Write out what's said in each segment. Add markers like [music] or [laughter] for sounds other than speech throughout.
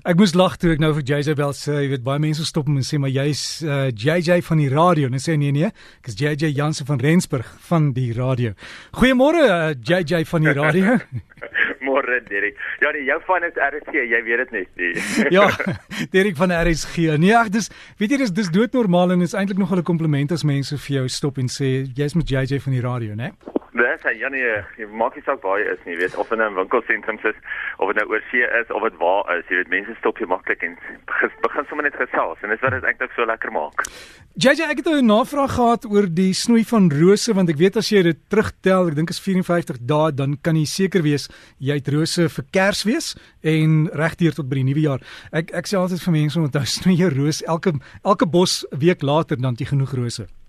Ek moes lag toe ek nou vir JJ bel sê, jy weet baie mense stop en sê maar jy's uh, JJ van die radio. En sê nee nee, ek is JJ Jansen van Rensburg van die radio. Goeiemôre uh, eh, JJ van die radio. [laughs] Môre Derek. Ja nee, jou van is RSG, jy weet dit net nie. [laughs] ja, Derek van RSG. Nee, ag dis weet jy dis dis doodnormaal en is eintlik nog 'n kompliment as mense vir jou stop en sê jy's met JJ van die radio, né? Nee? Dis hy, ja nee, jy maak nie saak waar jy is nie, weet of in 'n winkelsentrums is of dit nou oor see is of dit waar is, jy weet mense stop jy maklik en begin sommer net gesels en dis wat dit eintlik so lekker maak. JJ, ek het 'n navraag gehad oor die snoei van rose want ek weet as jy dit terugtel, ek dink is 54 dae, dan kan jy seker wees jy het rose vir Kersfees en regdeur tot by die nuwe jaar. Ek ek sê altyd vir mense onthou [laughs] snoei jy roos elke elke bos week later dan jy genoeg rose.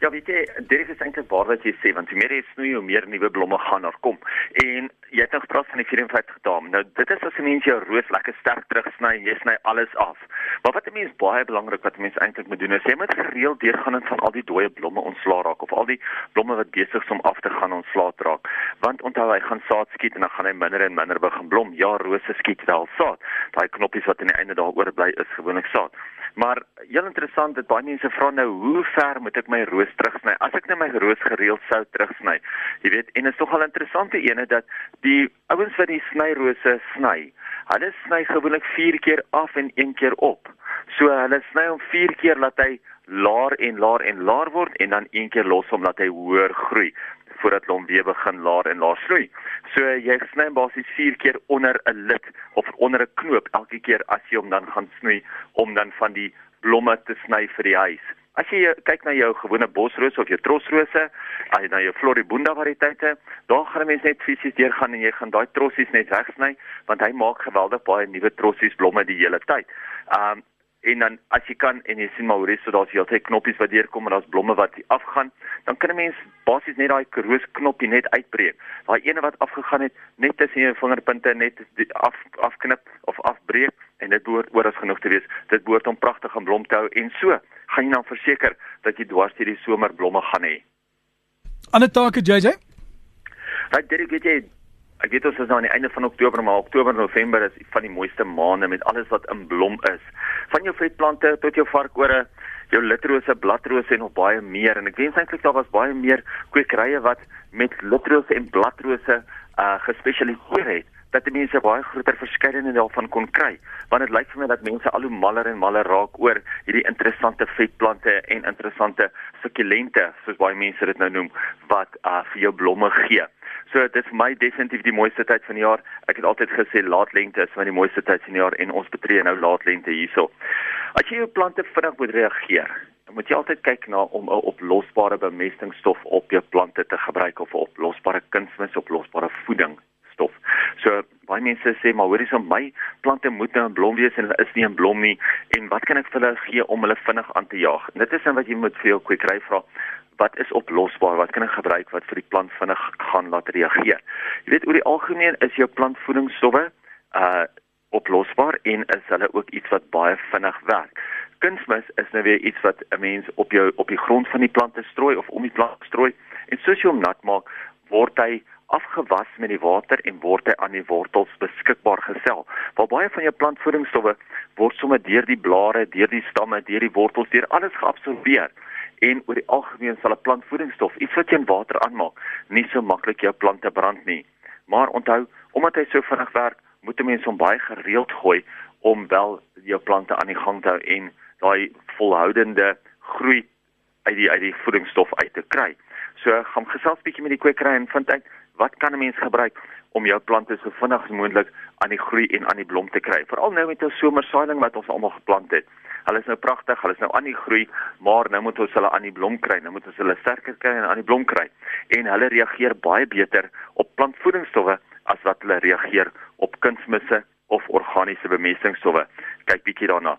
Ja, weet jy, dit is eintlik waar wat jy sê, want hoe meer jy snoei, hoe meer nuwe blomme gaan daar kom. En jy het nou gepraat van die 54 dae. Nou, dit is as 'n mens jou roos lekker sterk terugsny en jy sny alles af. Maar wat 'n mens baie belangrik wat 'n mens eintlik moet doen, is jy moet gereeld deurgaan en van al die dooie blomme ontslaa raak of al die blomme wat besig is om af te gaan ontslaa raak. Want onthou, hy gaan saad skiet en dan gaan hy minder en minder begin blom. Ja, rose skiet wel saad. Daai knoppies wat aan die einde daar oorbly is gewoonlik saad. Maar heel interessant dat baie mense vra nou hoe ver moet ek my roos terugsny? As ek net nou my roos gereeld sou terugsny. Jy weet, en is tog al interessante ene dat die ouens wat die snyrose sny, hulle sny gewoonlik 4 keer af en 1 keer op. So hulle sny hom 4 keer laat hy laer en laer en laer word en dan 1 keer los hom laat hy hoër groei voordat hom weer begin laer en laer groei. So jy sny basies 4 keer onder 'n lid of onder 'n knoop elke keer as jy hom dan gaan snoei om dan van die blomme te sny vir die huis. As jy kyk na jou gewone bosrose of jou trosrose, as jy na jou floribunda variëteite, dan gaan mense net fisies deurgaan en jy gaan daai trossies net wegsny want hy maak geweldig baie nuwe trossies blomme die hele tyd. Um en dan as jy kan en jy sien maar hoe res so daar's heeltyd knoppies wat deurkom en daar's blomme wat afgaan, dan kan 'n mens basies net daai roos knoppie net uitbreek. Daai ene wat afgegaan het, net tussen jou vingerpunte net af afknip of afbreek en dit behoort oor as genoeg te wees. Dit behoort om pragtig en blom te hou en so gaan jy dan verseker dat jy dwars hierdie somer blomme gaan hê. Ander take JJ? Daai dit weet jy Ek weet ons is nou aan die einde van Oktober, maar Oktober, November is van die mooiste maande met alles wat in blom is. Van jou vetplante tot jou varkore, jou litrose, bladrose en nog baie meer. En ek wens eintlik daar was baie meer kwekerye wat met litrose en bladrose uh gespesialiseer het dat die mense baie groter verskeidenheid daarvan kon kry want dit lyk vir my dat mense al hoe maller en maller raak oor hierdie interessante vetplante en interessante sukkulente soos baie mense dit nou noem wat uh vir jou blomme gee. So dit is vir my definitief die mooiste tyd van die jaar. Ek het altyd gesê laat lente is van die mooiste tyd van die jaar en ons betree nou laat lente hierso. As jy jou plante vinnig moet reageer, moet jy altyd kyk na om 'n oplosbare bemestingsstof op jou plante te gebruik of 'n oplosbare kunsmis of oplosbare voeding stof. So baie mense sê maar hoorie so my plante moet nou in blom wees en hulle is nie in blom nie en wat kan ek vir hulle gee om hulle vinnig aan te jaag? Dit is dan wat jy moet vir jou kwekery vra wat is oplosbaar? Wat kan ek gebruik wat vir die plant vinnig gaan laat reageer? Jy weet oor die algemeen is jou plantvoedingsstowwe uh oplosbaar en is hulle ook iets wat baie vinnig werk. Kunsmis is nou weer iets wat 'n mens op jou op die grond van die plante strooi of om die plant strooi en soos jy hom nat maak, word hy afgewas met die water en word hy aan die wortels beskikbaar gestel. Waar baie van jou plantvoedingsstowwe word sommer deur die blare, deur die stamme, deur die wortels, deur alles geabsorbeer en oor die algemeen sal 'n plantvoedingsstof iets wat jy in water aanmaak nie so maklik jou plante brand nie. Maar onthou, omdat hy so vinnig werk, moet 'n mens hom baie gereeld gooi om wel jou plante aan die gang te hou en daai volhoudende groei uit die uit die voedingsstof uit te kry. So gaan gesels bietjie met die kwekery en vind uit wat kan 'n mens gebruik om jou plante so vinnig as moontlik aan die groei en aan die blom te kry. Veral nou met 'n somersaailing wat ons almal geplant het. Hulle is nou pragtig, hulle is nou aan die groei, maar nou moet ons hulle aan die blom kry. Nou moet ons hulle sterker kry en aan die blom kry. En hulle reageer baie beter op plantvoedingsstowwe as wat hulle reageer op kunsmisse of organiese bemestingsstowwe. Kyk bietjie daarna.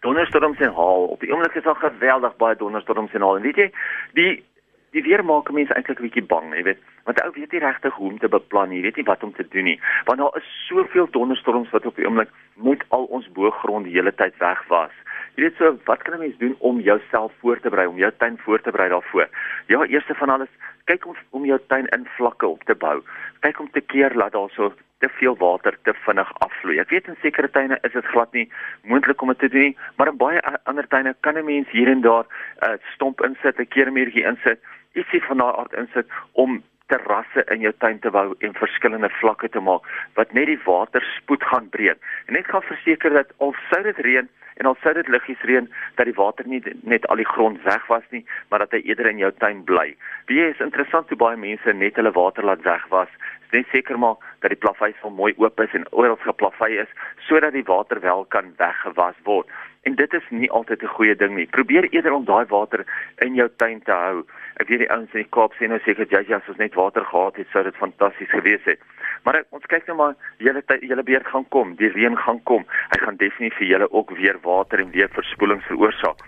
Donderstorms en haal. Op die oomblik is daar geweldig baie donderstorms en haal. En weet jy, die die weer maak mense eintlik 'n bietjie bang, jy weet, want ou weet nie regtig hoe om te beplan nie, weet nie wat om te doen nie, want daar is soveel donderstorms wat op die oomblik moet al ons boergrond die hele tyd weg was. Jy weet so, wat kan 'n mens doen om jouself voor te berei, om jou tuin voor te berei daarvoor? Ja, eerste van alles, kyk om om jou tuin in vlakke op te bou. Kyk om te keer laat daar so te veel water te vinnig afvloei. Ek weet in sekere tuine is dit glad nie moontlik om dit te doen nie, maar in baie ander tuine kan 'n mens hier en daar 'n uh, stomp insit, 'n keermuurtjie insit, ietsie van daardie aard insit om terrasse in jou tuin te bou en verskillende vlakke te maak wat net die water spoed gaan breek. En net gaan verseker dat al sou dit reën en al sou dit liggies reën dat die water nie net al die grond weg was nie, maar dat hy eerder in jou tuin bly. Wie is interessant hoe baie mense net hulle water laat weg was. Dis net seker maak dat die plaveisel mooi oop is en oral geplavei is sodat die water wel kan weggewas word. En dit is nie altyd 'n goeie ding nie. Probeer eerder om daai water in jou tuin te hou. Ek weet die ouens in die Kaap sê nou seker jy as ons net water gehad het, sou dit fantasties gewees het. Maar ons kyk nou maar, julle julle beurt gaan kom, die reën gaan kom. Hy gaan definitief vir julle ook weer water en weer verspoeling veroorsaak.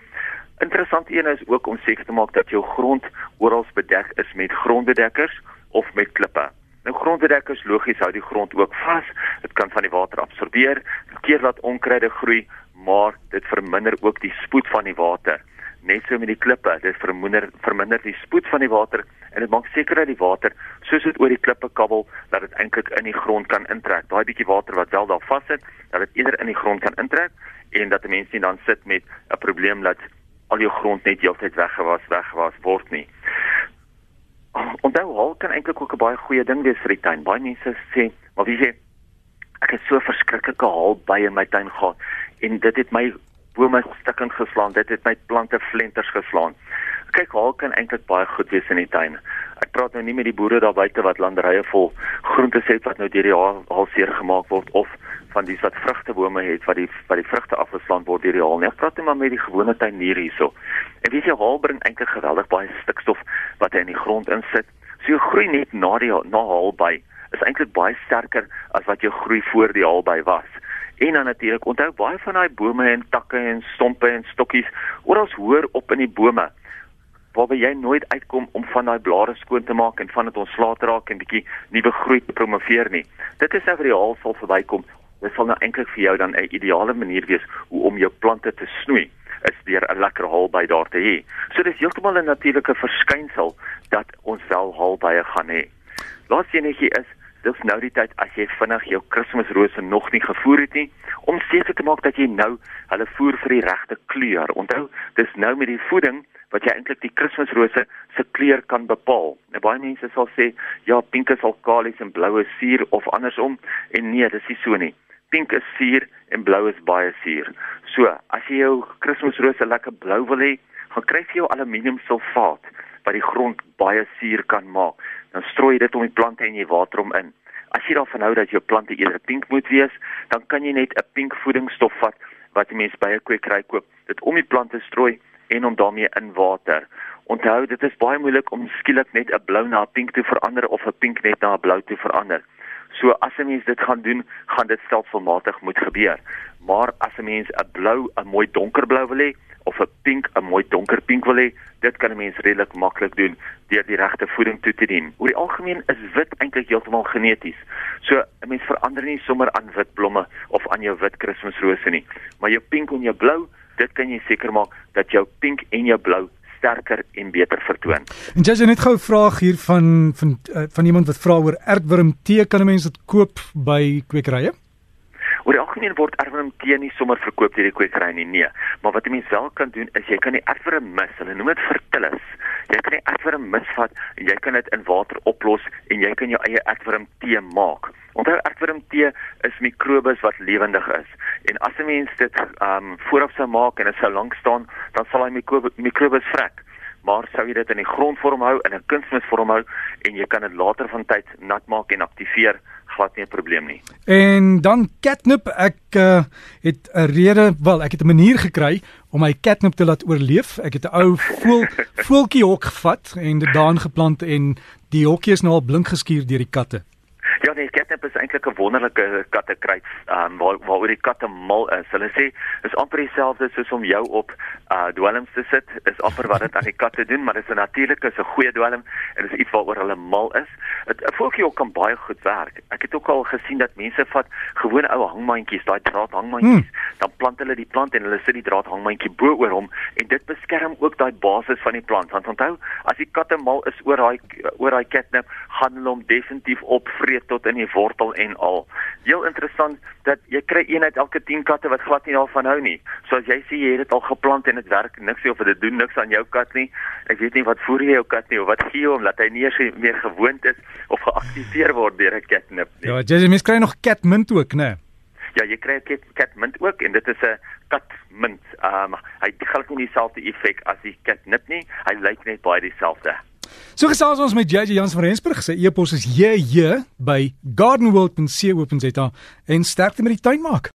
Interessant een is ook om seker te maak dat jou grond oral bedek is met grondbedekkers of met klippe. Nou grondbedekkers logies hou die grond ook vas. Dit kan van die water absorbeer, keer laat onkruide groei, maar dit verminder ook die spoed van die water. Net so met die klippe dit verminder verminder die spoed van die water en dit maak seker dat die water soos dit oor die klippe kabbel dat dit eintlik in die grond kan intrek. Daai bietjie water wat wel daar vassit dat dit eerder in die grond kan intrek en dat mense nie dan sit met 'n probleem dat al jou grond net heeltyd weggewas weggewas word nie onthou hol kan eintlik ook 'n baie goeie ding wees vir die tuin baie mense sê maar wie sê ek het so verskriklike hol by in my tuin gehad en dit het my bome stukkend geslaan. Dit het my plante flenters geslaan. Kyk, haal kan eintlik baie goed wees in die tuin. Ek praat nou nie met die boere daar buite wat landerye vol groente het wat nou deur die haal, haal seer gemaak word of van die wat vrugtebome het wat die wat die vrugte afgeslaan word deur die haal. Ek praat net maar met die gewone tuinier hierso. En weet jy, haal bring eintlik geweldig baie stikstof wat hy in die grond insit. So jy groei net na die na haal by is eintlik baie sterker as wat jou groei voor die haal by was. En dan natuurlik onthou baie van daai bome en takke en stompe en stokkies oral hoor op in die bome waarby jy nooit uitkom om van daai blare skoon te maak en van dit ontslae te raak en bietjie nuwe groei te promoveer nie. Dit is nou vir die haal sal verbykom. Dit sal nou eintlik vir jou dan 'n ideale manier wees hoe om jou plante te snoei is deur 'n lekker haal by daar te hê. So dis heeltemal 'n natuurlike verskynsel dat ons wel haal bye gaan hê. Laaste enetjie is dis nou die tyd as jy vinnig jou Kersrose nog nie gevoer het nie om seker te maak dat jy nou hulle voer vir die regte kleur. Onthou, dis nou met die voeding wat jy eintlik die Kersrose se kleur kan bepaal. Nou baie mense sal sê, ja, pink is alkalies en blou is suur of andersom en nee, dis nie so nie. Pink is suur en blou is baie suur. So, as jy jou Kersrose lekker blou wil hê, gaan kry jy jou aluminiumsulfaat wat die grond baie suur kan maak dan strooi jy dit om die plante en jy water hom in. As jy daarvan hou dat jou plante eerder pink moet wees, dan kan jy net 'n pink voedingsstof vat wat jy mens by 'n kwekery koop, dit om die plante strooi en hom daarmee in water. Onthou, dit is baie moeilik om skielik net 'n blou na 'n pink te verander of 'n pink net na 'n blou te verander. So as 'n mens dit gaan doen, gaan dit stelselmatig moet gebeur. Maar as 'n mens 'n blou, 'n mooi donkerblou wil hê, of 'n pink, 'n mooi donker pink wil hê, dit kan 'n mens redelik maklik doen deur die regte voeding toe te dien. Oor die algemeen is wit eintlik heeltemal geneties. So 'n mens verander nie sommer aan wit blomme of aan jou wit Kersrose nie, maar jou pink en jou blou, dit kan jy seker maak dat jou pink en jou blou sterker en beter vertoon. En jy het net gou 'n vraag hier van van uh, van iemand wat vra oor aardwurm tee, kan 'n mens dit koop by kwekerye? Algemeen word erwin tee nie sommer verkoop deur die kwekery nie, nee. Maar wat 'n mens wel kan doen is jy kan die erwin mis, hulle noem dit vertillis. Jy kan die erwin misvat en jy kan dit in water oplos en jy kan jou eie erwin tee maak. Onthou erwin tee is mikrobes wat lewendig is. En as 'n mens dit um, vooraf sou maak en dit sou lank staan, dan sal hy mikrobes vrek maar sou jy dit in die grondvorm hou in 'n kunsmisvorm hou en jy kan dit later van tyd nat maak en aktiveer glad nie 'n probleem nie. En dan catnip, ek uh, het 'n rede, wel, ek het 'n manier gekry om my catnip te laat oorleef. Ek het 'n ou voel [laughs] voeltjie hok gevat en dit daarin geplant en die hokkie is nou al blink geskuur deur die katte. Nee, catnip is eintlik 'n wonderlike kattekruid, um, waar waaroor die katte mal is. Hulle sê is amper dieselfde soos om jou op uh dwelms te sit. Is amper wat dit aan die katte doen, maar dit is 'n natuurlike, is 'n goeie dwelm en dit is iets waaroor hulle mal is. 'n voeltjie ook kan baie goed werk. Ek het ook al gesien dat mense vat gewone ou hangmandjies, daai draad hangmandjies, hmm. dan plant hulle die plant en hulle sit die draad hangmandjie bo oor hom en dit beskerm ook daai basis van die plant. Want onthou, as die katte mal is oor daai oor daai catnip, gaan hulle hom definitief opvreet tot in die wortel en al. Heel interessant dat jy kry een uit elke 10 katte wat glad nie daarvan hou nie. So as jy sê jy het dit al geplant en dit werk niks of dit doen niks aan jou kat nie, ek weet nie wat voer jy jou kat nie of wat gee hom dat hy nie eens meer gewoond is of geaktiveer word deur 'n catnip nie. Ja, jy mens kry nog catmint ook, né? Ja, jy kry cat, catmint ook en dit is 'n catmint. Ehm um, hy het nie dieselfde effek as die catnip nie. Hy lyk net baie dieselfde. So gesels ons met JJ Jans van Rensburg. Sy e-pos is jj by gardenworld.co.za en sterkte met die tuin maak.